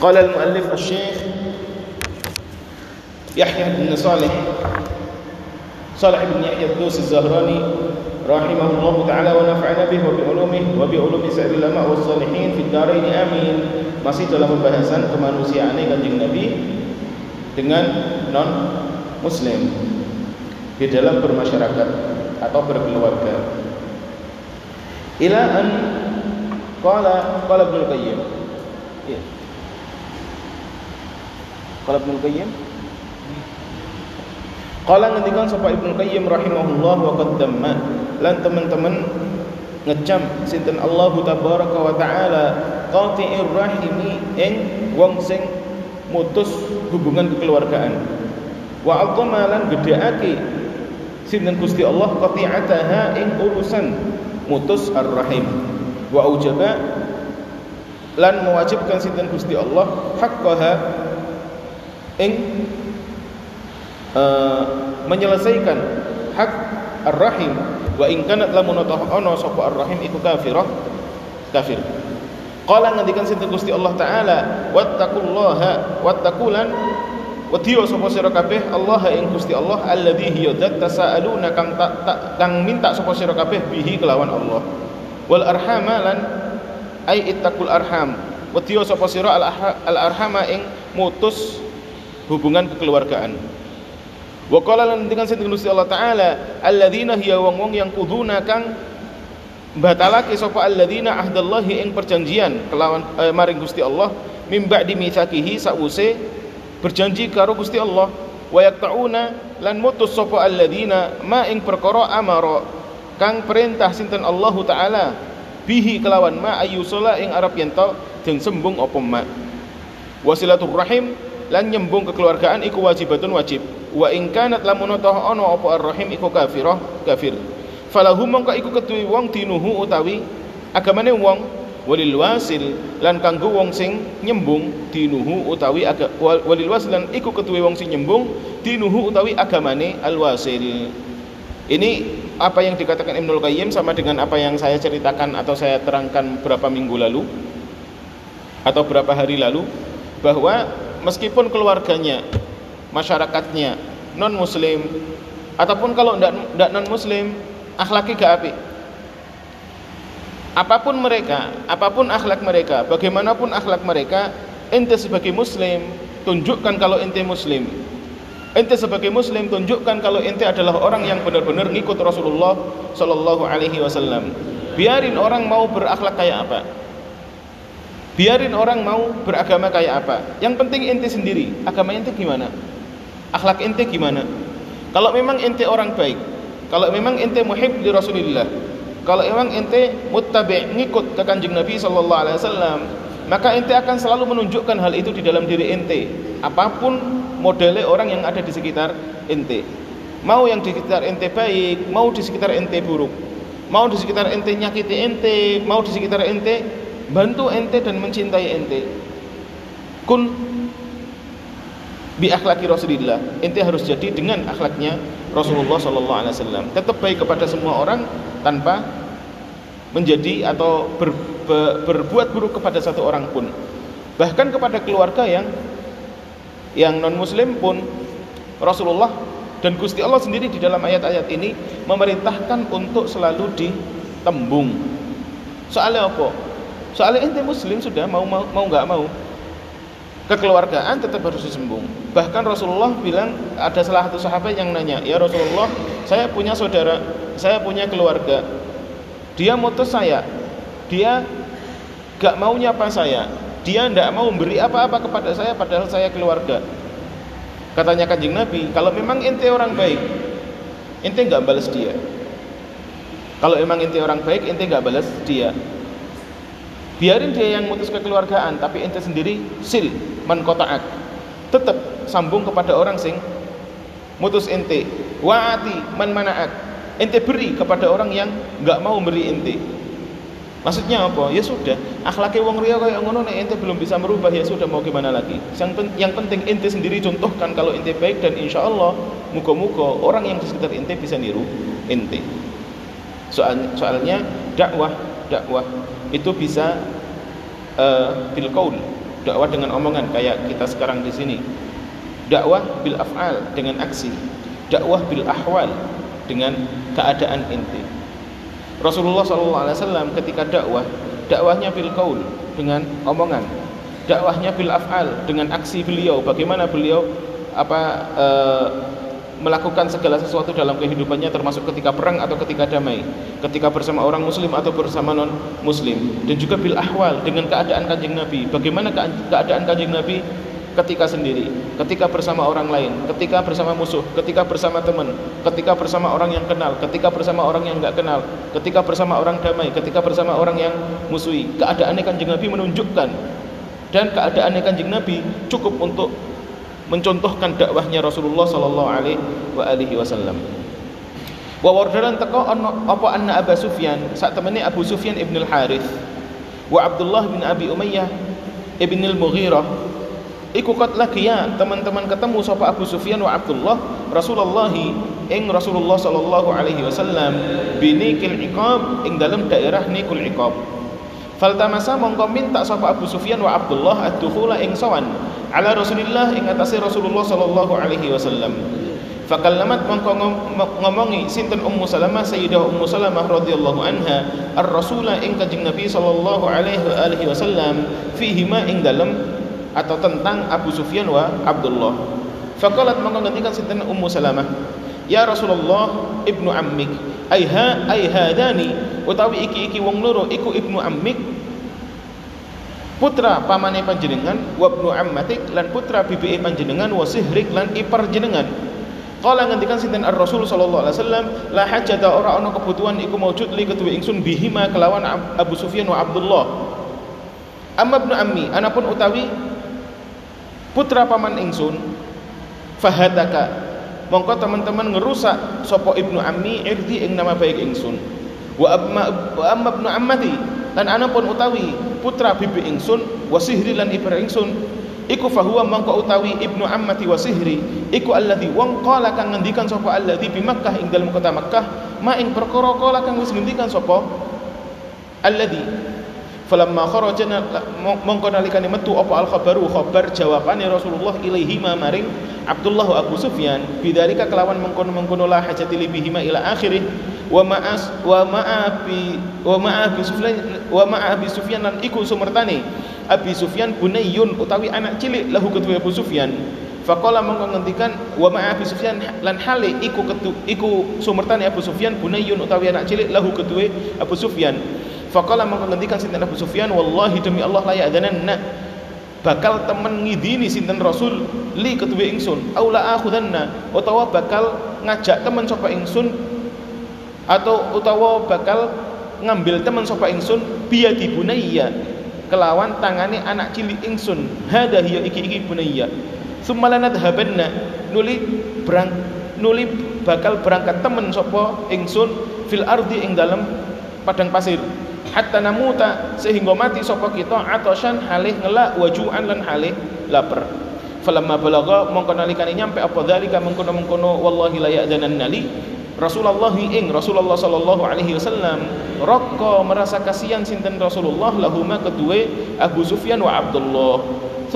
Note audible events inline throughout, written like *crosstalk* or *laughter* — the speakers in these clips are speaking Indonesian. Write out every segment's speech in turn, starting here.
قال المؤلف الشيخ يحيى بن صالح صالح بن يحيى الدوسي الزهراني رحمه الله تعالى ونفعنا به وبعلومه وبعلوم سائر العلماء والصالحين في الدارين amin masih dalam pembahasan kemanusiaan kanjeng Nabi dengan non muslim di dalam bermasyarakat atau berkeluarga ila an qala qala Ibnu Qayyim qala Ibnu Qayyim. Qala ngendikan sapa Ibnu Qayyim rahimahullah wa qaddamma lan teman-teman ngecam sinten Allah tabaraka wa taala qati'ir rahimi ing wong sing mutus hubungan kekeluargaan. Wa azama lan gedheake sinten Gusti Allah qati'ataha ing urusan mutus ar-rahim. Wa aujaba lan mewajibkan sinten Gusti Allah haqqaha ing uh, menyelesaikan hak ar-rahim. Wa in kanat lamun ono sapa ar-rahim iku kafirah. Kafir. Qala ngendikan sinten Gusti Allah taala wattaqullaha wattaqulan. Wadiyo sapa sira kabeh? Allah ing Gusti Allah alladzi hiya dzat tasaaluna kang ta, ta, kang minta sapa sira kabeh? Bihi kelawan Allah. Wal arhama lan ai ittaqul arham. Wadiyo sapa sira? Al arhama ing mutus hubungan kekeluargaan. Wa qala lan dengan sinten Gusti Allah taala alladzina hiya wong-wong yang kuduna kang batalake sapa alladzina ahdallahi ing perjanjian kelawan eh, maring Gusti Allah mim ba'di mitsakihi sause berjanji karo Gusti Allah wa yaqtauna lan mutus sapa alladzina ma ing perkara amara kang perintah sinten Allah taala bihi kelawan ma ayyusala ing arab yen den sembung apa ma. Wasilatur rahim lan nyembung kekeluargaan iku wajibatun wajib. Wa in kanat lamun ana apa ar-rahim iku kafirah kafir. Falahum mongko iku ketuwi wong dinuhu utawi agamane wong walil wasil lan kanggo wong sing nyembung dinuhu utawi aga, walil wasil lan iku ketuwi wong sing nyembung dinuhu utawi agamane al wasil ini apa yang dikatakan Ibnul Qayyim sama dengan apa yang saya ceritakan atau saya terangkan beberapa minggu lalu atau berapa hari lalu bahwa meskipun keluarganya masyarakatnya non muslim ataupun kalau tidak non muslim akhlaknya gak api apa pun mereka apa pun akhlak mereka bagaimanapun akhlak mereka ente sebagai muslim tunjukkan kalau ente muslim. Ente sebagai muslim tunjukkan kalau ente adalah orang yang benar-benar ngikut Rasulullah Shallallahu Alaihi Wasallam. Biarin orang mau berakhlak kayak apa biarin orang mau beragama kayak apa. Yang penting ente sendiri. Agama ente gimana? Akhlak ente gimana? Kalau memang ente orang baik kalau memang ente muhib di Rasulullah kalau memang ente muttabi' ngikut ke kanjeng Nabi sallallahu alaihi wasallam maka ente akan selalu menunjukkan hal itu di dalam diri ente apa pun modelnya orang yang ada di sekitar ente mau yang di sekitar ente baik mau di sekitar ente buruk. Mau di sekitar ente nyakiti ente mau di sekitar ente bantu ente dan mencintai ente kun bi akhlaki Rasulullah. Ente harus jadi dengan akhlaknya Rasulullah sallallahu alaihi wasallam. Tetap baik kepada semua orang tanpa menjadi atau ber, ber, berbuat buruk kepada satu orang pun. Bahkan kepada keluarga yang yang non muslim pun Rasulullah dan Gusti Allah sendiri di dalam ayat-ayat ini memerintahkan untuk selalu ditembung. Soalnya apa? Soalnya ente muslim sudah mau mau mau nggak mau kekeluargaan tetap harus disembung. Bahkan Rasulullah bilang ada salah satu sahabat yang nanya, "Ya Rasulullah, saya punya saudara, saya punya keluarga. Dia mutus saya. Dia gak mau nyapa saya. Dia tidak mau memberi apa-apa kepada saya padahal saya keluarga." Katanya Kanjeng Nabi, "Kalau memang ente orang baik, ente nggak balas dia. Kalau memang ente orang baik, ente nggak balas dia biarin dia yang mutus kekeluargaan tapi ente sendiri sil man kotaat tetap sambung kepada orang sing mutus ente. Waati man manaat. Ente beri kepada orang yang nggak mau beri ente. Maksudnya apa? Ya sudah akhlaknya wong ria kayak ngono nek ente belum bisa merubah ya sudah mau gimana lagi? Yang, pen yang penting ente sendiri contohkan kalau ente baik dan insya Allah muka-muka orang yang di sekitar ente bisa niru ente. Soalnya, soalnya dakwah dakwah itu bisa uh, bil qaul dakwah dengan omongan kayak kita sekarang di sini. Dakwah bil af'al dengan aksi. Dakwah bil ahwal dengan keadaan inti. Rasulullah SAW ketika dakwah dakwahnya bil qaul dengan omongan. Dakwahnya bil af'al dengan aksi beliau. Bagaimana beliau apa e, melakukan segala sesuatu dalam kehidupannya termasuk ketika perang atau ketika damai ketika bersama orang muslim atau bersama non muslim dan juga bil ahwal dengan keadaan kanjeng nabi. Bagaimana keadaan kanjeng nabi ketika sendiri? Ketika bersama orang lain ketika bersama musuh ketika bersama teman ketika bersama orang yang kenal ketika bersama orang yang enggak kenal ketika bersama orang damai ketika bersama orang yang musuhi. Keadaannya kanjeng nabi menunjukkan. Dan keadaannya kanjeng nabi cukup untuk mencontohkan dakwahnya Rasulullah sallallahu alaihi wasallam. Wa wardaran teko apa anna Abu Sufyan? Sak temene Abu Sufyan ibn al-Harith wa Abdullah bin Abi Umayyah ibn al-Mughirah iku kat ya teman-teman ketemu sapa Abu Sufyan wa Abdullah Rasulullah ing Rasulullah sallallahu alaihi wasallam binikil iqab ing dalam daerah nikul iqab Faltamasa mongko minta sapa Abu Sufyan wa Abdullah ad-dukhula ing sawan ala Rasulillah ing atase Rasulullah sallallahu alaihi wasallam. Fakallamat mongko ngomongi sinten Ummu Salamah Sayyidah Ummu Salamah radhiyallahu anha ar-rasula ing Kanjeng Nabi sallallahu alaihi wasallam fihi ma ing dalem atau tentang Abu Sufyan wa Abdullah. Faqalat mongko ngendikan sinten Ummu Salamah Ya Rasulullah ibnu ammik aiha aihadani utawi iki-iki wong loro iku ibnu ammik. Putra pamane panjenengan wa ibnu ammatik lan putra bibi panjenengan wa sihrik lan ipar jenengan. Kala ngendikan sinten Ar-Rasul sallallahu alaihi wasallam la hajata ora ana kebutuhan iku maujud li kedua ingsun bihima kelawan Abu Sufyan wa Abdullah. Amma ibnu ammi anapun utawi putra paman ingsun fahadaka mongko teman-teman ngerusak sopo ibnu ammi irdi ing nama baik ingsun. Wa amma wa amma ibnu ammati lan ana pun utawi putra bibi ingsun wa sihri lan ibra ingsun. Iku fahuwa mongko utawi ibnu ammati wa sihri iku alladhi wong qala kang ngendikan sapa alladhi bi Makkah ing dalam kota Makkah ma ing perkara qala kang wis ngendikan sapa alladhi. Falamma kharajana mongko nalikane metu apa al khabaru khabar jawabane Rasulullah ilaihi maring Abdullah Abu Sufyan bidzalika kelawan mengkono-mengkono la hajati li bihima ila akhirih wa ma'as wa ma'abi wa ma'abi Sufyan wa ma'abi Sufyan lan iku sumertane. Abi Sufyan bunayyun utawi anak cilik lahu kedua Abu Sufyan. Faqala mongko ngendikan wa ma'abi Sufyan lan hale iku ketu iku sumertane Abu Sufyan bunayyun utawi anak cilik lahu kedua Abu Sufyan. Faqala mongko ngendikan sinten Abu Sufyan wallahi demi Allah la ya'dananna bakal temen ngidini sinten Rasul? Li ketuwe ingsun aula akhudanna utawa bakal ngajak temen sapa ingsun atau utawa bakal ngambil temen sapa ingsun biadi bunayya kelawan tangane anak cilik ingsun. Hada hiya iki iki bunayya. Summa lanadhabanna nuli berang nuli bakal berangkat temen sapa ingsun fil ardi ing dalem padang pasir hatta namuta sehingga mati sapa kita atoshan halih ngelak wajuan lan halih lapar. Falamma balagha mongko nalikane nyampe apa dalika mengkono-mengkono wallahi la ya'danan nali. Rasulullah ing Rasulullah sallallahu alaihi wasallam rokko merasa kasihan sinten Rasulullah lahuma kedua Abu Sufyan wa Abdullah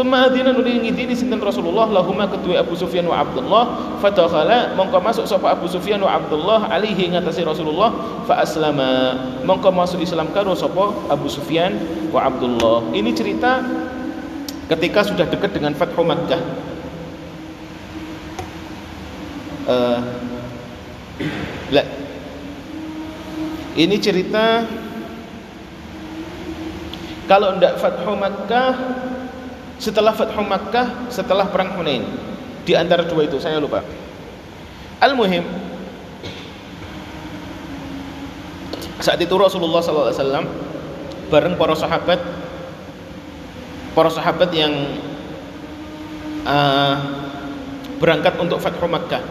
Thumma adina nuli ngidini sinten Rasulullah lahuma kedua Abu Sufyan wa Abdullah fadakhala mongko masuk sapa Abu Sufyan wa Abdullah alaihi ngatasi Rasulullah fa aslama mongko masuk Islam karo sapa Abu Sufyan wa Abdullah. Ini cerita ketika sudah dekat dengan Fathu Makkah. Uh, ini cerita kalau ndak Fathu Makkah setelah Fathu Makkah, setelah perang Hunain. Di antara dua itu saya lupa. Al-muhim saat itu Rasulullah SAW bareng para sahabat para sahabat yang uh, berangkat untuk Fathu Makkah.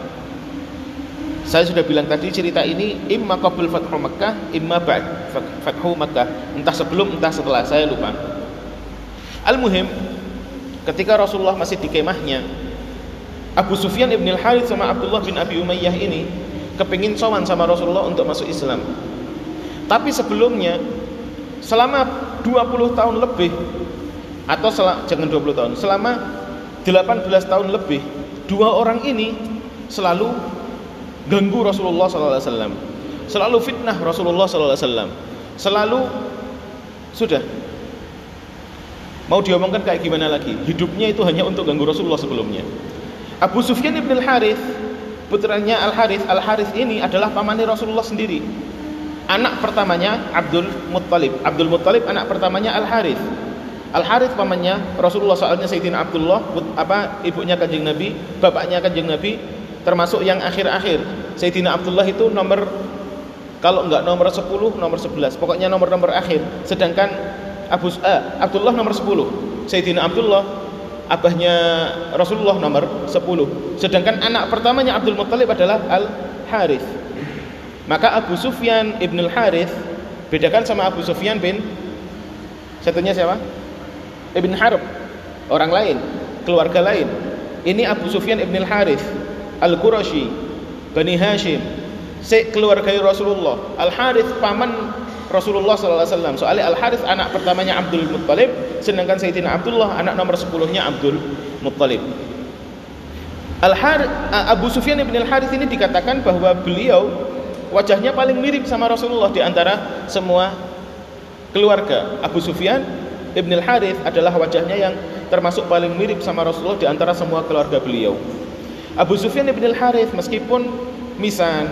Saya sudah bilang tadi cerita ini imma qabl Fathu Makkah, imma ba'd Fathu Makkah. Entah sebelum, entah setelah, saya lupa. Al-muhim ketika Rasulullah masih di kemahnya Abu Sufyan ibn al-Harith sama Abdullah bin Abi Umayyah ini kepingin sowan sama Rasulullah untuk masuk Islam. Tapi sebelumnya selama 20 tahun lebih atau sel- jangan 20 tahun, selama 18 tahun lebih dua orang ini selalu ganggu Rasulullah SAW, selalu fitnah Rasulullah SAW, selalu sudah mau diomongkan kayak gimana lagi? Hidupnya itu hanya untuk ganggu Rasulullah sebelumnya. Abu Sufyan ibn al Harith, putranya Al Harith, Al Harith ini adalah pamannya Rasulullah sendiri. Anak pertamanya Abdul Muttalib. Abdul Muttalib anak pertamanya Al Harith. Al Harith pamannya Rasulullah soalnya Sayyidina Abdullah apa ibunya Kanjeng Nabi, bapaknya Kanjeng Nabi termasuk yang akhir-akhir. Sayyidina Abdullah itu nomor kalau enggak nomor 10, nomor 11. Pokoknya nomor-nomor akhir. Sedangkan Abu eh, Abdullah nomor 10. Sayyidina Abdullah abahnya Rasulullah nomor 10. Sedangkan anak pertamanya Abdul Muttalib adalah Al Harith. Maka Abu Sufyan ibn Al Harith bedakan sama Abu Sufyan bin satunya siapa? Ibn Harb orang lain, keluarga lain. Ini Abu Sufyan ibn Al Harith Al Qurashi Bani Hashim se keluarga Rasulullah. Al Harith paman Rasulullah SAW. Soalnya Al Harith anak pertamanya Abdul Muttalib, sedangkan Sayyidina Abdullah anak nomor 10-nya Abdul Muttalib. Al Harith Abu Sufyan bin Al Harith ini dikatakan bahwa beliau wajahnya paling mirip sama Rasulullah di antara semua keluarga. Abu Sufyan ibn Al Harith adalah wajahnya yang termasuk paling mirip sama Rasulullah di antara semua keluarga beliau. Abu Sufyan ibn Al Harith meskipun misan,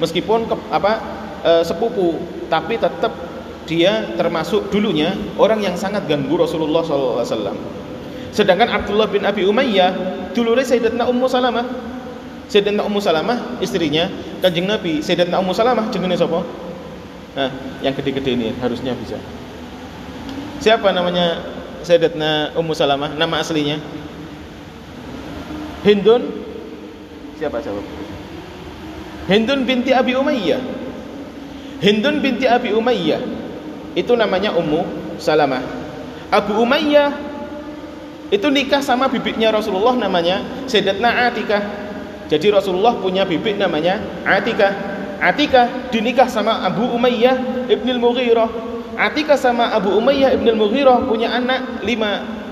meskipun apa e, sepupu tapi tetap dia termasuk dulunya orang yang sangat ganggu Rasulullah SAW. Sedangkan Abdullah bin Abi Umayyah dulure Sayyidatna Ummu Salamah. Sayyidatna Ummu Salamah istrinya Kanjeng Nabi. Sayyidatna Ummu Salamah jenenge sapa? Nah, yang gede-gede ini harusnya bisa. Siapa namanya Sayyidatna Ummu Salamah? Nama aslinya? Hindun? Siapa jawab? Hindun binti Abi Umayyah. Hindun binti Abi Umayyah itu namanya Ummu Salamah. Abu Umayyah itu nikah sama bibiknya Rasulullah namanya Sayyidatna Atikah. Jadi Rasulullah punya bibik namanya Atikah. Atikah dinikah sama Abu Umayyah Ibn al-Mughirah. Atikah sama Abu Umayyah Ibn al-Mughirah punya anak lima.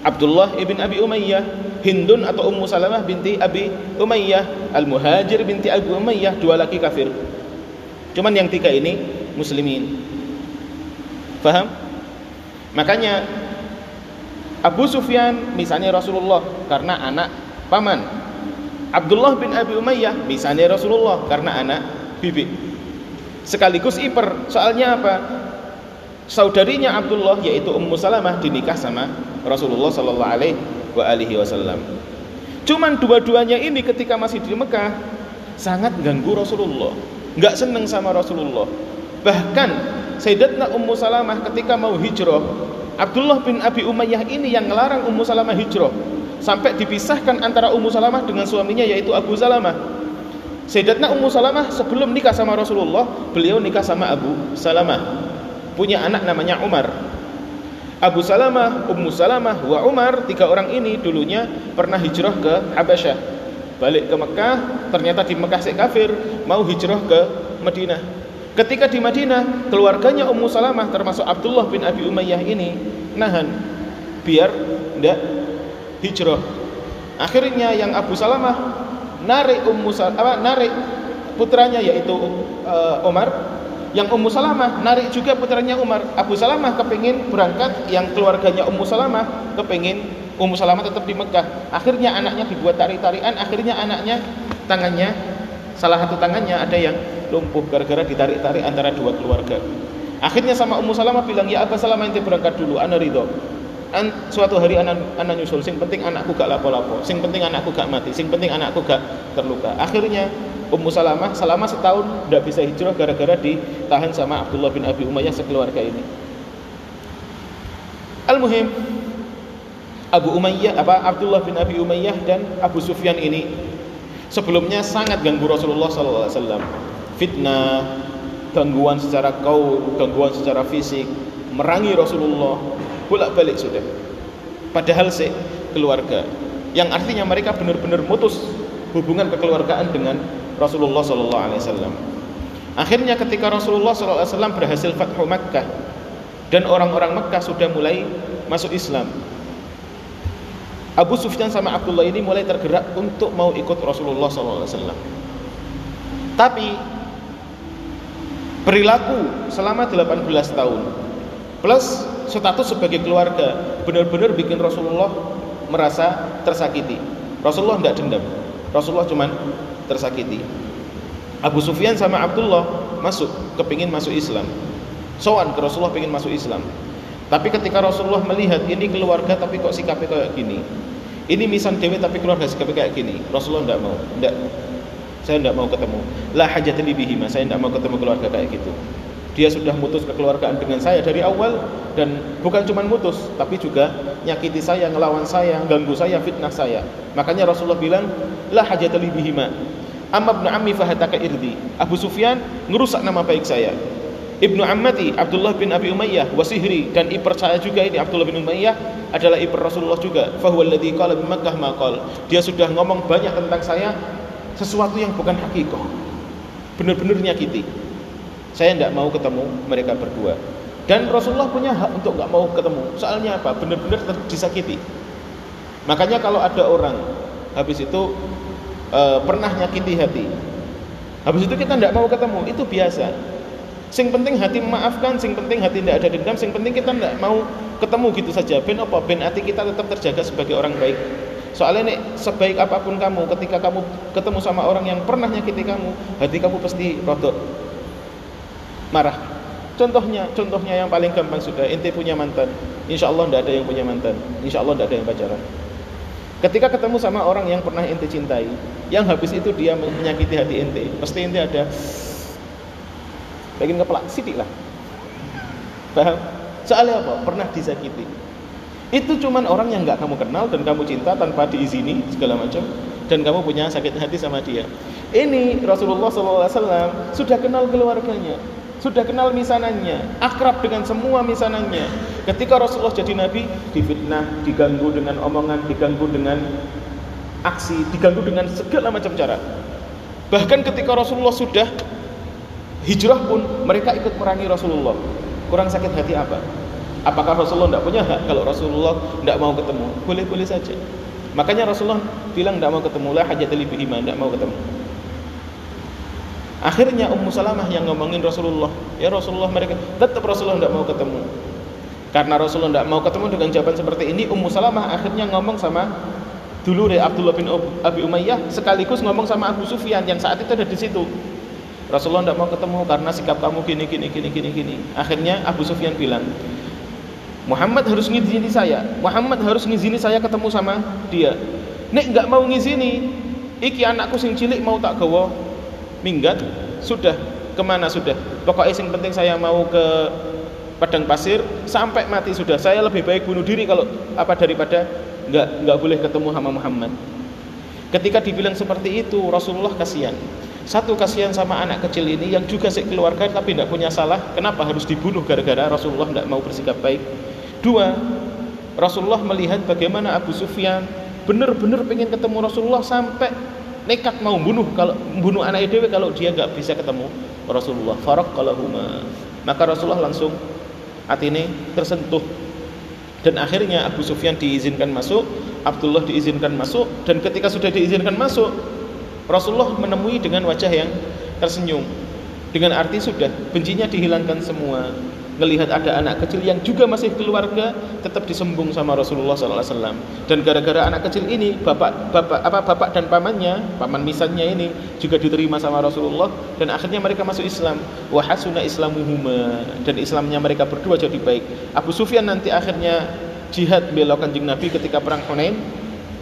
Abdullah ibn Abi Umayyah, Hindun atau Ummu Salamah binti Abi Umayyah, Al-Muhajir binti Abu Umayyah, dua laki kafir. Cuman yang tiga ini muslimin. Faham? Makanya Abu Sufyan misalnya Rasulullah karena anak paman. Abdullah bin Abi Umayyah misalnya Rasulullah karena anak bibi. Sekaligus iper. Soalnya apa? Saudarinya Abdullah yaitu Ummu Salamah dinikah sama Rasulullah sallallahu alaihi wasallam. Cuman dua-duanya ini ketika masih di Mekah sangat ganggu Rasulullah nggak seneng sama Rasulullah. Bahkan Sayyidatna Ummu Salamah ketika mau hijrah, Abdullah bin Abi Umayyah ini yang ngelarang Ummu Salamah hijrah. Sampai dipisahkan antara Ummu Salamah dengan suaminya yaitu Abu Salamah. Sayyidatna Ummu Salamah sebelum nikah sama Rasulullah, beliau nikah sama Abu Salamah. Punya anak namanya Umar. Abu Salamah, Ummu Salamah, wa Umar, tiga orang ini dulunya pernah hijrah ke Habasyah. Balik ke Mekah, ternyata di Mekah si kafir, mau hijrah ke Madinah. Ketika di Madinah, keluarganya Ummu Salamah termasuk Abdullah bin Abi Umayyah ini nahan biar tidak hijrah. Akhirnya yang Abu Salamah narik Ummu Salamah, narik putranya yaitu uh, Umar yang Ummu Salamah narik juga putranya Umar. Abu Salamah kepingin berangkat, yang keluarganya Ummu Salamah kepingin Ummu Salamah tetap di Mekah. Akhirnya anaknya dibuat tarik-tarikan, akhirnya anaknya tangannya salah satu tangannya ada yang lumpuh gara-gara ditarik-tarik antara dua keluarga. Akhirnya sama Ummu Salamah bilang, "Ya Abu Salamah ente berangkat dulu, ana ridho." An, suatu hari anak anak nyusul, sing penting anakku gak lapo-lapo, sing penting anakku gak mati, sing penting anakku gak terluka. Akhirnya Ummu Salamah selama setahun tidak bisa hijrah gara-gara ditahan sama Abdullah bin Abi Umayyah sekeluarga ini. Al-muhim Abu Umayyah apa Abdullah bin Abi Umayyah dan Abu Sufyan ini sebelumnya sangat ganggu Rasulullah SAW fitnah gangguan secara kaul gangguan secara fisik merangi Rasulullah bolak-balik sudah padahal se keluarga yang artinya mereka benar-benar mutus hubungan kekeluargaan dengan Rasulullah SAW akhirnya ketika Rasulullah SAW berhasil Fathu Makkah dan orang-orang Makkah sudah mulai masuk Islam. Abu Sufyan sama Abdullah ini mulai tergerak untuk mau ikut Rasulullah SAW. Tapi perilaku selama 18 tahun plus status sebagai keluarga benar-benar bikin Rasulullah merasa tersakiti. Rasulullah tidak dendam. Rasulullah cuman tersakiti. Abu Sufyan sama Abdullah masuk, kepingin masuk Islam. Soan ke Rasulullah pengen masuk Islam. Tapi ketika Rasulullah melihat ini keluarga tapi kok sikapnya kayak gini. Ini misan dewi tapi keluarga sikapnya kayak gini. Rasulullah tidak mau. Tidak. Saya tidak mau ketemu. La hajatli bihima. Saya tidak mau ketemu keluarga kayak gitu. Dia sudah mutus kekeluargaan dengan saya dari awal dan bukan cuma mutus tapi juga nyakiti saya, ngelawan saya, ganggu saya, fitnah saya. Makanya Rasulullah bilang, la hajatli bihima. Amma ibn ammi fahataka irdi. Abu Sufyan ngerusak nama baik saya. Ibnu Ammati Abdullah bin Abi Umayyah wasihri dan iper saya juga ini Abdullah bin Umayyah adalah iper Rasulullah juga. Fahuwa alladhi qala bi Makkah. Dia sudah ngomong banyak tentang saya sesuatu yang bukan hakikoh. Benar-benar nyakiti. Saya tidak mau ketemu mereka berdua. Dan Rasulullah punya hak untuk nggak mau ketemu. Soalnya apa? Benar-benar disakiti. Makanya kalau ada orang habis itu e, pernah nyakiti hati. Habis itu kita tidak mau ketemu, itu biasa Sing penting hati memaafkan, sing penting hati tidak ada dendam, sing penting kita tidak mau ketemu gitu saja. Ben apa? Ben hati kita tetap terjaga sebagai orang baik. Soalnya nih sebaik apa pun kamu, ketika kamu ketemu sama orang yang pernah nyakiti kamu, hati kamu pasti rodok marah. Contohnya, contohnya yang paling gampang sudah, ente punya mantan. Insya Allah tidak ada yang punya mantan. Insya Allah tidak ada yang pacaran. Ketika ketemu sama orang yang pernah ente cintai, yang habis itu dia menyakiti hati ente, pasti ente ada Bagian kepala sidik lah. Paham? Soalnya apa? Pernah disakiti. Itu cuman orang yang nggak kamu kenal dan kamu cinta tanpa diizini segala macam dan kamu punya sakit hati sama dia. Ini Rasulullah SAW sudah kenal keluarganya, sudah kenal misanannya, akrab dengan semua misanannya. Ketika Rasulullah jadi nabi, difitnah, diganggu dengan omongan, diganggu dengan aksi, diganggu dengan segala macam cara. Bahkan ketika Rasulullah sudah Hijrah pun mereka ikut merangi Rasulullah. Kurang sakit hati apa? Apakah Rasulullah tidak punya hak kalau Rasulullah tidak mau ketemu? Boleh-boleh saja. Makanya Rasulullah bilang tidak mau ketemu lah hajat bihima, tidak mau ketemu. Akhirnya Ummu Salamah yang ngomongin Rasulullah, ya Rasulullah mereka tetap Rasulullah tidak mau ketemu. Karena Rasulullah tidak mau ketemu dengan jawaban seperti ini, Ummu Salamah akhirnya ngomong sama dulu Abdullah bin Abi Umayyah sekaligus ngomong sama Abu Sufyan yang saat itu ada di situ. Rasulullah tidak mau ketemu karena sikap kamu gini gini gini gini gini. Akhirnya Abu Sufyan bilang, Muhammad harus ngizini saya. Muhammad harus ngizini saya ketemu sama dia. Nek nggak mau ngizini, iki anakku sing cilik mau tak gawa minggat. Sudah ke mana sudah? Pokoknya sing penting saya mau ke padang pasir sampai mati sudah. Saya lebih baik bunuh diri kalau apa daripada nggak nggak boleh ketemu sama Muhammad. Ketika dibilang seperti itu, Rasulullah kasihan. Satu kasihan sama anak kecil ini yang juga sekeluarga tapi tidak punya salah. Kenapa harus dibunuh gara-gara Rasulullah tidak mau bersikap baik? Dua, Rasulullah melihat bagaimana Abu Sufyan benar-benar pengen ketemu Rasulullah sampai nekat mau bunuh kalau bunuh anak dewi kalau dia nggak bisa ketemu Rasulullah. Farak kalau maka Rasulullah langsung hati ini tersentuh dan akhirnya Abu Sufyan diizinkan masuk, Abdullah diizinkan masuk dan ketika sudah diizinkan masuk Rasulullah menemui dengan wajah yang tersenyum. Dengan arti sudah bencinya dihilangkan semua. Melihat ada anak kecil yang juga masih keluarga tetap disembung sama Rasulullah SAW. Dan gara-gara anak kecil ini bapak bapak apa bapak dan pamannya, paman misannya ini juga diterima sama Rasulullah dan akhirnya mereka masuk Islam. Wahasuna islamuhuma dan Islamnya mereka berdua jadi baik. Abu Sufyan nanti akhirnya jihad bela kanjeng Nabi ketika perang Hunain.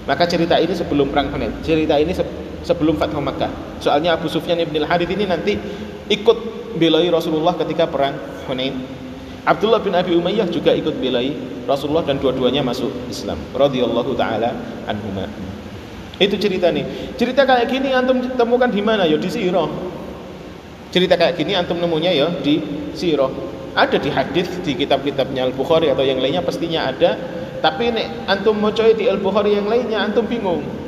Maka cerita ini sebelum perang Hunain. Cerita ini sebelum Fathu Makkah. Soalnya Abu Sufyan ibn al-Harith ini nanti ikut belai Rasulullah ketika perang Hunain. Abdullah bin Abi Umayyah juga ikut belai Rasulullah dan dua-duanya masuk Islam. Radhiyallahu taala anhuma. Itu cerita nih. Cerita kayak gini antum temukan di mana? Ya di Sirah. Cerita kayak gini antum nemunya ya di Sirah. Ada di hadis di kitab-kitabnya Al-Bukhari atau yang lainnya pastinya ada. Tapi nek antum mau coy di Al-Bukhari yang lainnya antum bingung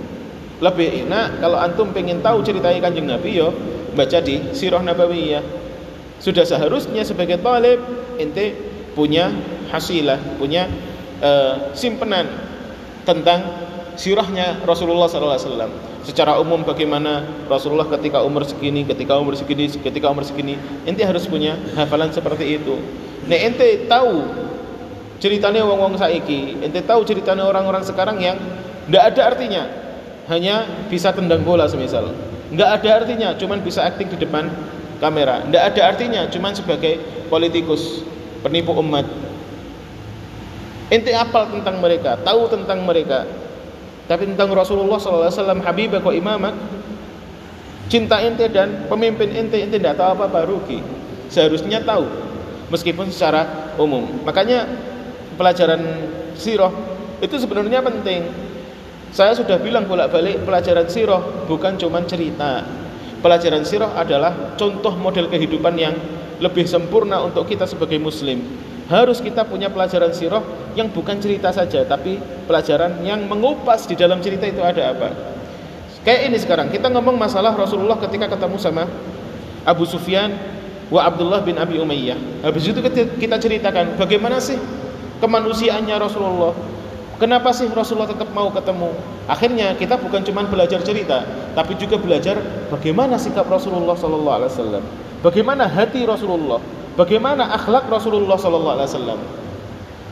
lebih enak kalau antum pengen tahu ceritanya kanjeng Nabi yo baca di Sirah Nabawiyah. Sudah seharusnya sebagai talib ente punya hasilah, punya uh, simpenan tentang sirahnya Rasulullah SAW. Secara umum bagaimana Rasulullah ketika umur segini, ketika umur segini, ketika umur segini, ente harus punya hafalan seperti itu. Nah ente tahu ceritanya wong-wong saiki, ente tahu ceritanya orang-orang sekarang yang tidak ada artinya, hanya bisa tendang bola semisal. Nggak ada artinya, cuman bisa akting di depan kamera. Nggak ada artinya, cuman sebagai politikus, penipu umat. Ente apal tentang mereka, tahu tentang mereka. Tapi tentang Rasulullah SAW, Habibah kok imamat, cinta ente dan pemimpin ente, ente tidak tahu apa-apa, rugi. Seharusnya tahu, meskipun secara umum. Makanya pelajaran sirah itu sebenarnya penting. Saya sudah bilang bolak-balik pelajaran sirah bukan cuma cerita. Pelajaran sirah adalah contoh model kehidupan yang lebih sempurna untuk kita sebagai muslim. Harus kita punya pelajaran sirah yang bukan cerita saja tapi pelajaran yang mengupas di dalam cerita itu ada apa. Kayak ini sekarang kita ngomong masalah Rasulullah ketika ketemu sama Abu Sufyan wa Abdullah bin Abi Umayyah. Habis itu kita ceritakan bagaimana sih kemanusiaannya Rasulullah Kenapa sih Rasulullah tetap mau ketemu? Akhirnya kita bukan cuma belajar cerita, tapi juga belajar bagaimana sikap Rasulullah Sallallahu Alaihi Wasallam, bagaimana hati Rasulullah, Bagaimana akhlak Rasulullah sallallahu alaihi wasallam?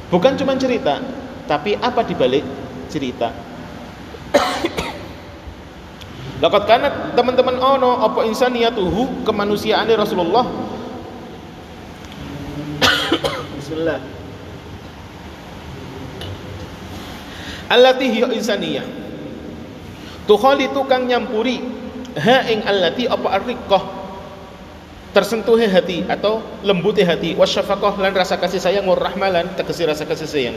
Bukan cuma cerita, tapi apa di balik cerita. *coughs* Laqad kana teman-teman ono apa insaniyatuhu kemanusiaan Rasulullah. *coughs* Bismillah. Allati hiya insaniyah. Tukhalitu kang nyampuri ha ing allati apa arriqah. Tersentuhnya hati atau lembutnya hati. Wasyafaqah lan rasa kasih sayang warahmalan tegesi rasa kasih sayang.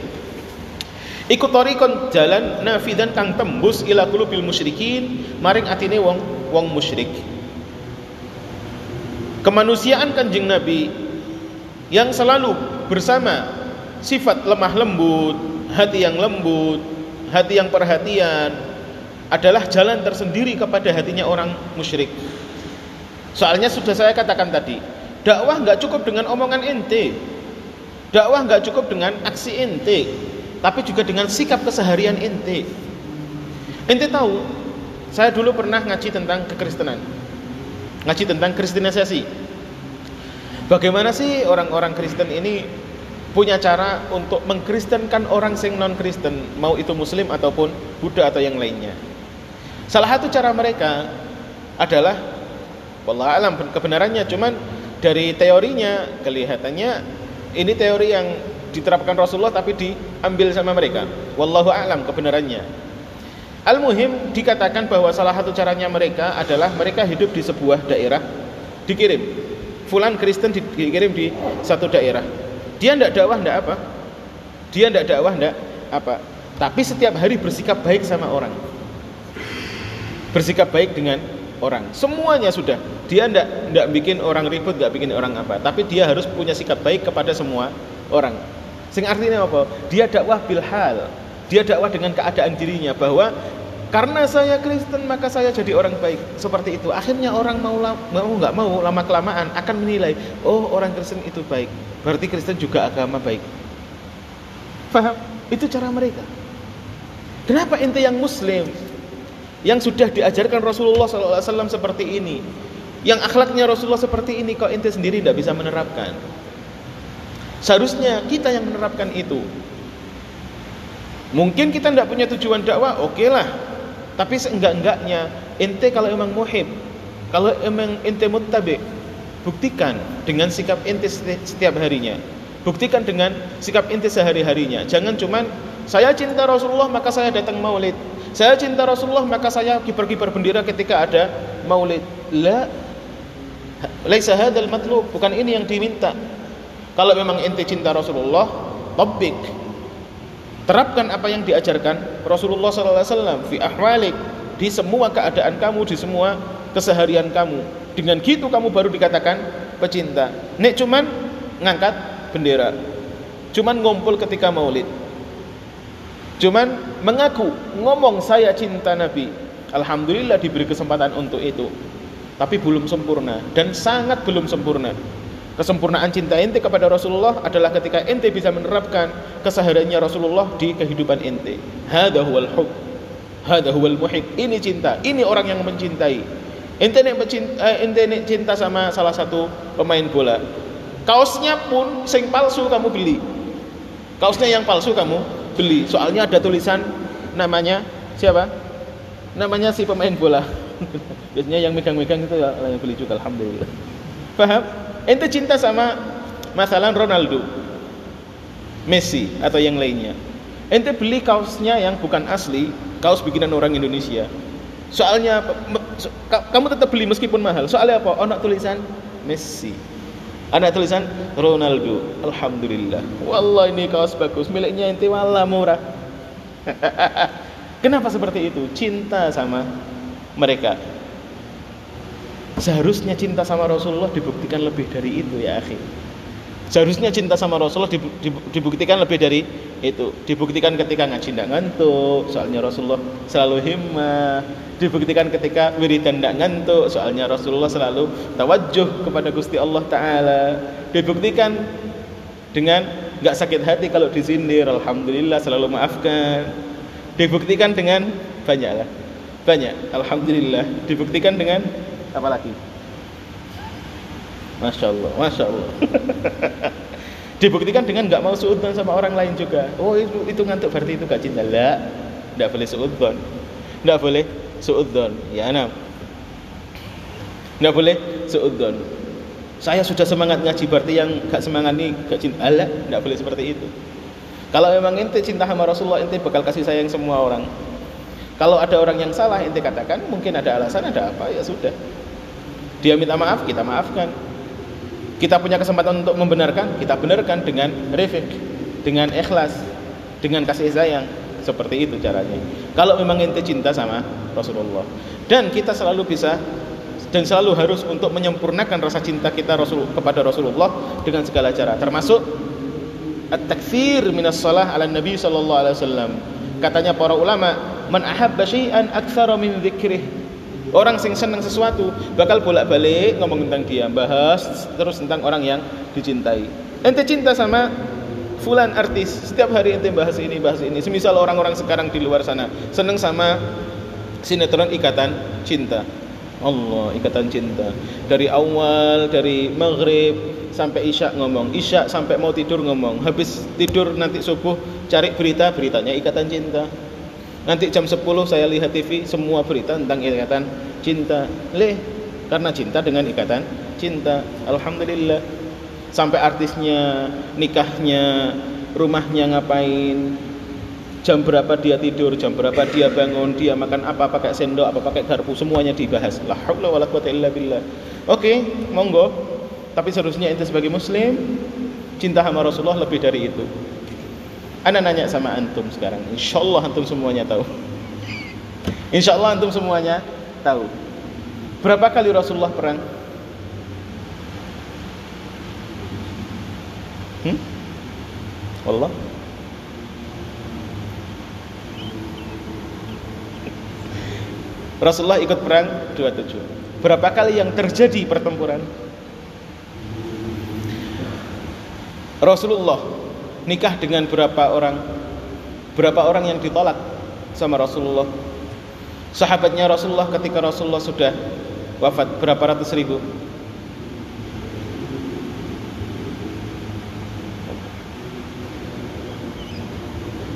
Ikut tarikon jalan nafidan kang tembus ila qulubil musyrikin maring atine wong wong musyrik. Kemanusiaan kanjeng nabi yang selalu bersama sifat lemah lembut hati yang lembut hati yang perhatian adalah jalan tersendiri kepada hatinya orang musyrik Soalnya sudah saya katakan tadi, dakwah nggak cukup dengan omongan ente, dakwah nggak cukup dengan aksi ente, tapi juga dengan sikap keseharian ente. Ente tahu, saya dulu pernah ngaji tentang kekristenan, ngaji tentang kristenisasi. Bagaimana sih orang-orang Kristen ini punya cara untuk mengkristenkan orang sing non Kristen, mau itu Muslim ataupun Buddha atau yang lainnya. Salah satu cara mereka adalah Wallah alam kebenarannya cuman dari teorinya kelihatannya ini teori yang diterapkan Rasulullah tapi diambil sama mereka. Wallahu alam kebenarannya. Al-muhim dikatakan bahwa salah satu caranya mereka adalah mereka hidup di sebuah daerah dikirim. Fulan Kristen dikirim di satu daerah. Dia tidak dakwah tidak apa? Dia tidak dakwah tidak apa? Tapi setiap hari bersikap baik sama orang. Bersikap baik dengan orang. Semuanya sudah. Dia tidak tidak bikin orang ribut, nggak bikin orang apa. Tapi dia harus punya sikap baik kepada semua orang. Sing artinya apa? Dia dakwah bilhal. Dia dakwah dengan keadaan dirinya bahwa karena saya Kristen maka saya jadi orang baik seperti itu. Akhirnya orang mau mau nggak mau lama kelamaan akan menilai, oh orang Kristen itu baik. Berarti Kristen juga agama baik. Faham? Itu cara mereka. Kenapa ente yang Muslim yang sudah diajarkan Rasulullah SAW seperti ini yang akhlaknya Rasulullah seperti ini kok ente sendiri tidak bisa menerapkan seharusnya kita yang menerapkan itu mungkin kita tidak punya tujuan dakwah oke okay lah tapi seenggak-enggaknya ente kalau emang muhib kalau emang ente muttabi buktikan dengan sikap ente setiap harinya buktikan dengan sikap ente sehari-harinya jangan cuman saya cinta Rasulullah maka saya datang maulid saya cinta Rasulullah maka saya kiper-kiper bendera ketika ada maulid. La laisa hadzal matlub, bukan ini yang diminta. Kalau memang ente cinta Rasulullah, tabbik. Terapkan apa yang diajarkan Rasulullah wasallam fi ahwalik di semua keadaan kamu, di semua keseharian kamu. Dengan gitu kamu baru dikatakan pecinta. Nek cuman ngangkat bendera. Cuman ngumpul ketika maulid Cuman mengaku ngomong saya cinta Nabi. Alhamdulillah diberi kesempatan untuk itu. Tapi belum sempurna dan sangat belum sempurna. Kesempurnaan cinta ente kepada Rasulullah adalah ketika ente bisa menerapkan kesehariannya Rasulullah di kehidupan ente. Hada huwal hub. Hada huwal muhib. Ini cinta. Ini orang yang mencintai. Ente nek mencinta, eh, ente nek cinta sama salah satu pemain bola. Kaosnya pun sing palsu kamu beli. Kaosnya yang palsu kamu beli. Soalnya ada tulisan namanya siapa? Namanya si pemain bola. *laughs* Biasanya yang megang-megang itu ya yang beli juga alhamdulillah. Paham? Ente cinta sama masalah Ronaldo, Messi atau yang lainnya. Ente beli kaosnya yang bukan asli, kaos bikinan orang Indonesia. Soalnya kamu tetap beli meskipun mahal. Soalnya apa? Oh, nak tulisan Messi. Ada tulisan Ronaldo. Alhamdulillah. Wallah ini kaos bagus. Miliknya ente wallah murah. *laughs* Kenapa seperti itu? Cinta sama mereka. Seharusnya cinta sama Rasulullah dibuktikan lebih dari itu ya akhi. Seharusnya cinta sama Rasulullah dibuktikan lebih dari itu. Dibuktikan ketika ngaji tidak ngantuk, soalnya Rasulullah selalu himmah. Dibuktikan ketika wiridan tidak ngantuk, soalnya Rasulullah selalu tawajjuh kepada Gusti Allah Taala. Dibuktikan dengan nggak sakit hati kalau disindir, alhamdulillah selalu maafkan. Dibuktikan dengan banyak lah, banyak. Alhamdulillah. Dibuktikan dengan apa lagi? Masya Allah, Masya Allah. *laughs* Dibuktikan dengan nggak mau suudon sama orang lain juga. Oh itu, itu ngantuk berarti itu gak cinta. Lah, nggak boleh suudon. Nggak boleh suudon. Ya enam. Nggak boleh suudon. Saya sudah semangat ngaji berarti yang gak semangat ini gak cinta. Lah, nggak boleh seperti itu. Kalau memang ente cinta sama Rasulullah, ente bakal kasih sayang semua orang. Kalau ada orang yang salah, ente katakan mungkin ada alasan, ada apa, ya sudah. Dia minta maaf, kita maafkan. Kita punya kesempatan untuk membenarkan, kita benarkan dengan refik, dengan ikhlas, dengan kasih sayang. Seperti itu caranya. Kalau memang ente cinta sama Rasulullah. Dan kita selalu bisa dan selalu harus untuk menyempurnakan rasa cinta kita Rasul kepada Rasulullah dengan segala cara termasuk at-takfir minas salah ala Nabi sallallahu alaihi wasallam. Katanya para ulama, man ahabba syai'an aktsara min dzikrih Orang sing seneng sesuatu bakal bolak-balik ngomong tentang dia, bahas terus tentang orang yang dicintai. Ente cinta sama fulan artis, setiap hari ente bahas ini, bahas ini. Semisal orang-orang sekarang di luar sana seneng sama sinetron Ikatan Cinta. Allah, Ikatan Cinta. Dari awal dari maghrib sampai isya ngomong, isya sampai mau tidur ngomong. Habis tidur nanti subuh cari berita, beritanya Ikatan Cinta Nanti jam 10 saya lihat TV semua berita tentang ikatan cinta. Leh, karena cinta dengan ikatan cinta. Alhamdulillah. Sampai artisnya, nikahnya, rumahnya ngapain, jam berapa dia tidur, jam berapa dia bangun, dia makan apa, pakai sendok, apa pakai garpu, semuanya dibahas. La haula wala quwata illa billah. Oke, monggo. Tapi seharusnya ente sebagai muslim cinta sama Rasulullah lebih dari itu. Anda nanya sama antum sekarang. Insya Allah antum semuanya tahu. Insya Allah antum semuanya tahu. Berapa kali Rasulullah perang? Hmm? Allah. Rasulullah ikut perang 27. Berapa kali yang terjadi pertempuran? Rasulullah nikah dengan berapa orang? Berapa orang yang ditolak sama Rasulullah? Sahabatnya Rasulullah ketika Rasulullah sudah wafat berapa ratus ribu?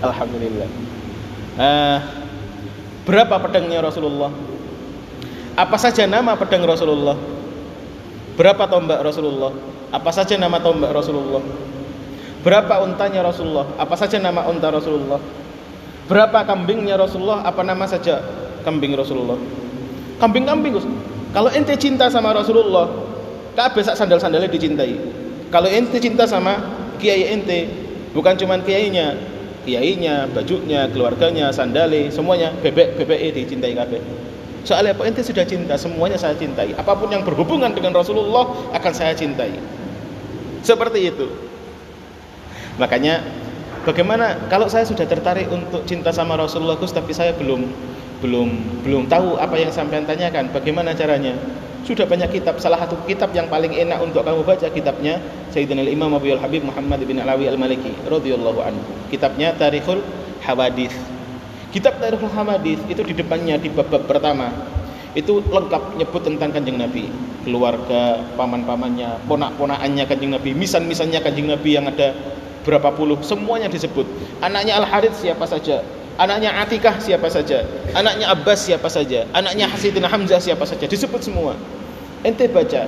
Alhamdulillah. Uh, berapa pedangnya Rasulullah? Apa saja nama pedang Rasulullah? Berapa tombak Rasulullah? Apa saja nama tombak Rasulullah Berapa untanya Rasulullah? Apa saja nama unta Rasulullah? Berapa kambingnya Rasulullah? Apa nama saja kambing Rasulullah? Kambing-kambing Kalau ente cinta sama Rasulullah, kabeh sak sandal-sandalnya dicintai. Kalau ente cinta sama kiai ente, bukan cuma kiainya, kiainya, bajunya, keluarganya, sandale, semuanya bebek bebek dicintai kabeh. Soalnya apa ente sudah cinta, semuanya saya cintai. Apa pun yang berhubungan dengan Rasulullah akan saya cintai. Seperti itu. Makanya bagaimana kalau saya sudah tertarik untuk cinta sama Rasulullah Gus tapi saya belum belum belum tahu apa yang sampean tanyakan. Bagaimana caranya? Sudah banyak kitab. Salah satu kitab yang paling enak untuk kamu baca kitabnya Sayyidina Imam Abu Habib Muhammad bin Alawi Al-Maliki radhiyallahu anhu. Kitabnya Tarikhul Hawadith. Kitab Tarikhul Hawadith itu di depannya di bab-bab pertama itu lengkap nyebut tentang kanjeng Nabi keluarga paman-pamannya ponak-ponakannya kanjeng Nabi misan-misannya kanjeng Nabi yang ada berapa puluh? Semuanya disebut. Anaknya Al Harith siapa saja? Anaknya Atikah siapa saja? Anaknya Abbas siapa saja? Anaknya Hasidina Hamzah siapa saja? Disebut semua. Ente baca.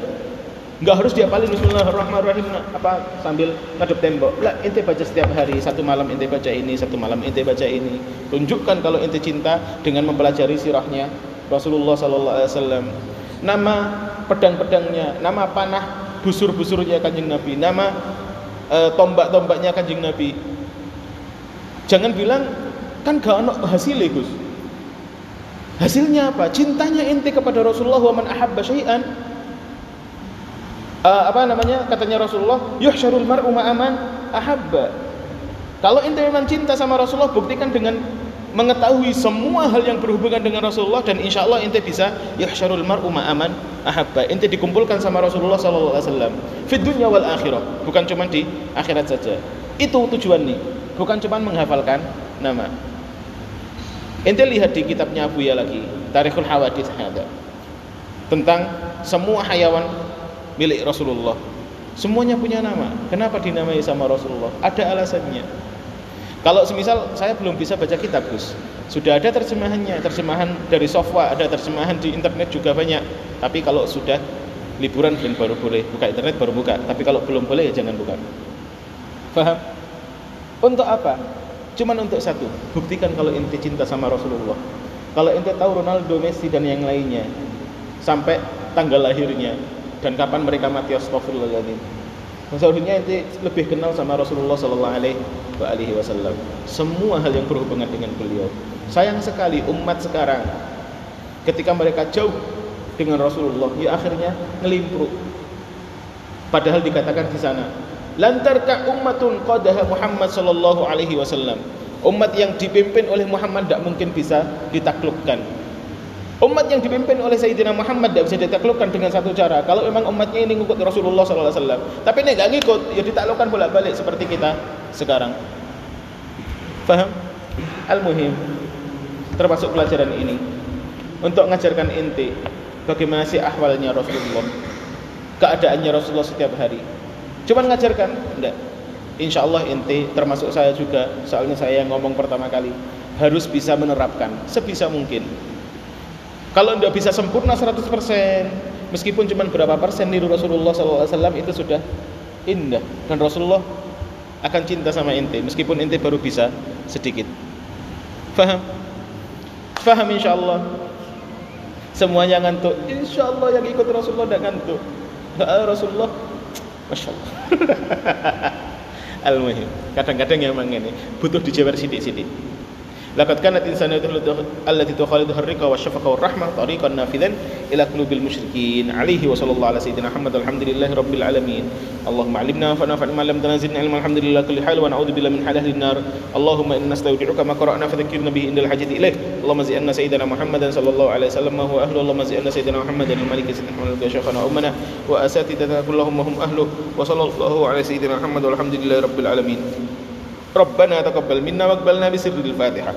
Nggak harus diapalin Bismillahirrahmanirrahim apa sambil ngadep tembok. Lah ente baca setiap hari. Satu malam ente baca ini satu malam ente baca ini. Tunjukkan kalau ente cinta dengan mempelajari sirahnya Rasulullah sallallahu alaihi wasallam. Nama pedang-pedangnya, nama panah busur-busurnya Kanjeng Nabi, nama e, tombak-tombaknya Kanjeng Nabi. Jangan bilang kan gak ono hasilnya Gus. Hasilnya apa? Cintanya inti kepada Rasulullah wa man ahabba syai'an uh, apa namanya? Katanya Rasulullah, yuhsyarul mar'u ma'aman ahabba. Kalau inti memang cinta sama Rasulullah, buktikan dengan mengetahui semua hal yang berhubungan dengan Rasulullah dan insya Allah ente bisa yahsyarul mar'u ma'aman ahabba. Ente dikumpulkan sama Rasulullah sallallahu alaihi wasallam. Fid dunya wal akhirah. Bukan cuma di akhirat saja. Itu tujuan nih. Bukan cuma menghafalkan nama. Ente lihat di kitabnya Abu Ya lagi Tarikhul Hawadits ada. Tentang semua hayawan milik Rasulullah. Semuanya punya nama. Kenapa dinamai sama Rasulullah? Ada alasannya kalau semisal saya belum bisa baca kitab Gus, sudah ada terjemahannya, terjemahan dari software, ada terjemahan di internet juga banyak. Tapi kalau sudah liburan dan baru boleh buka internet baru buka. Tapi kalau belum boleh ya jangan buka. Faham? Untuk apa? Cuman untuk satu, buktikan kalau ente cinta sama Rasulullah. Kalau ente tahu Ronaldo, Messi dan yang lainnya sampai tanggal lahirnya dan kapan mereka mati astagfirullahaladzim Seharusnya ente lebih kenal sama Rasulullah Sallallahu Alaihi Wasallam. Semua hal yang berhubungan dengan beliau. Sayang sekali umat sekarang ketika mereka jauh dengan Rasulullah, ya akhirnya ngelimpruk. Padahal dikatakan di sana, lantarka ummatun qadaha Muhammad Sallallahu Alaihi Wasallam. Umat yang dipimpin oleh Muhammad tidak mungkin bisa ditaklukkan. Umat yang dipimpin oleh Sayyidina Muhammad tidak bisa ditaklukkan dengan satu cara. Kalau memang umatnya ini ngikut Rasulullah SAW. Tapi ini nggak ngikut, ya ditaklukkan bolak-balik seperti kita sekarang. Faham? Al-muhim. Termasuk pelajaran ini. Untuk mengajarkan inti. Bagaimana sih ahwalnya Rasulullah. Keadaannya Rasulullah setiap hari. Cuma mengajarkan? Enggak. Insya Allah inti termasuk saya juga. Soalnya saya yang ngomong pertama kali. Harus bisa menerapkan. Sebisa mungkin kalau tidak bisa sempurna 100%, meskipun cuma berapa persen niru Rasulullah SAW itu sudah indah. Dan Rasulullah akan cinta sama ente, meskipun ente baru bisa sedikit. Faham? Faham insya Allah. Semuanya ngantuk. Insya Allah yang ikut Rasulullah tidak ngantuk. Rasulullah, masya Allah. *laughs* Al-muhim. Kadang-kadang memang ini butuh dijewer sidik-sidik. Laqad kanat insaniyatu allati tukhaliduha ar-riqa wasyafaqah war-rahmah tariqan nafidan ila qulubil musyrikin. Alaihi wa sallallahu ala sayyidina Muhammad alhamdulillahi rabbil alamin. Allahumma 'allimna wa fa'na ma lam tanzilna ilman alhamdulillah kulli hal wa na'udzu billahi min halahil nar. Allahumma inna nastawdi'uka ma qara'na fadhakkirna bihi indal hajati ilaih. Allahumma zi'anna sayyidina Muhammadan sallallahu alaihi wasallam ma huwa ahlu. Allahumma zi'anna sayyidina Muhammadan al-malik sayyidina Muhammad wa syakhana ummana wa asatidana kullahum hum ahlu. Wa sallallahu ala sayyidina Muhammad walhamdulillahi rabbil alamin. ربنا تقبل منا واقبلنا بسر الفاتحة.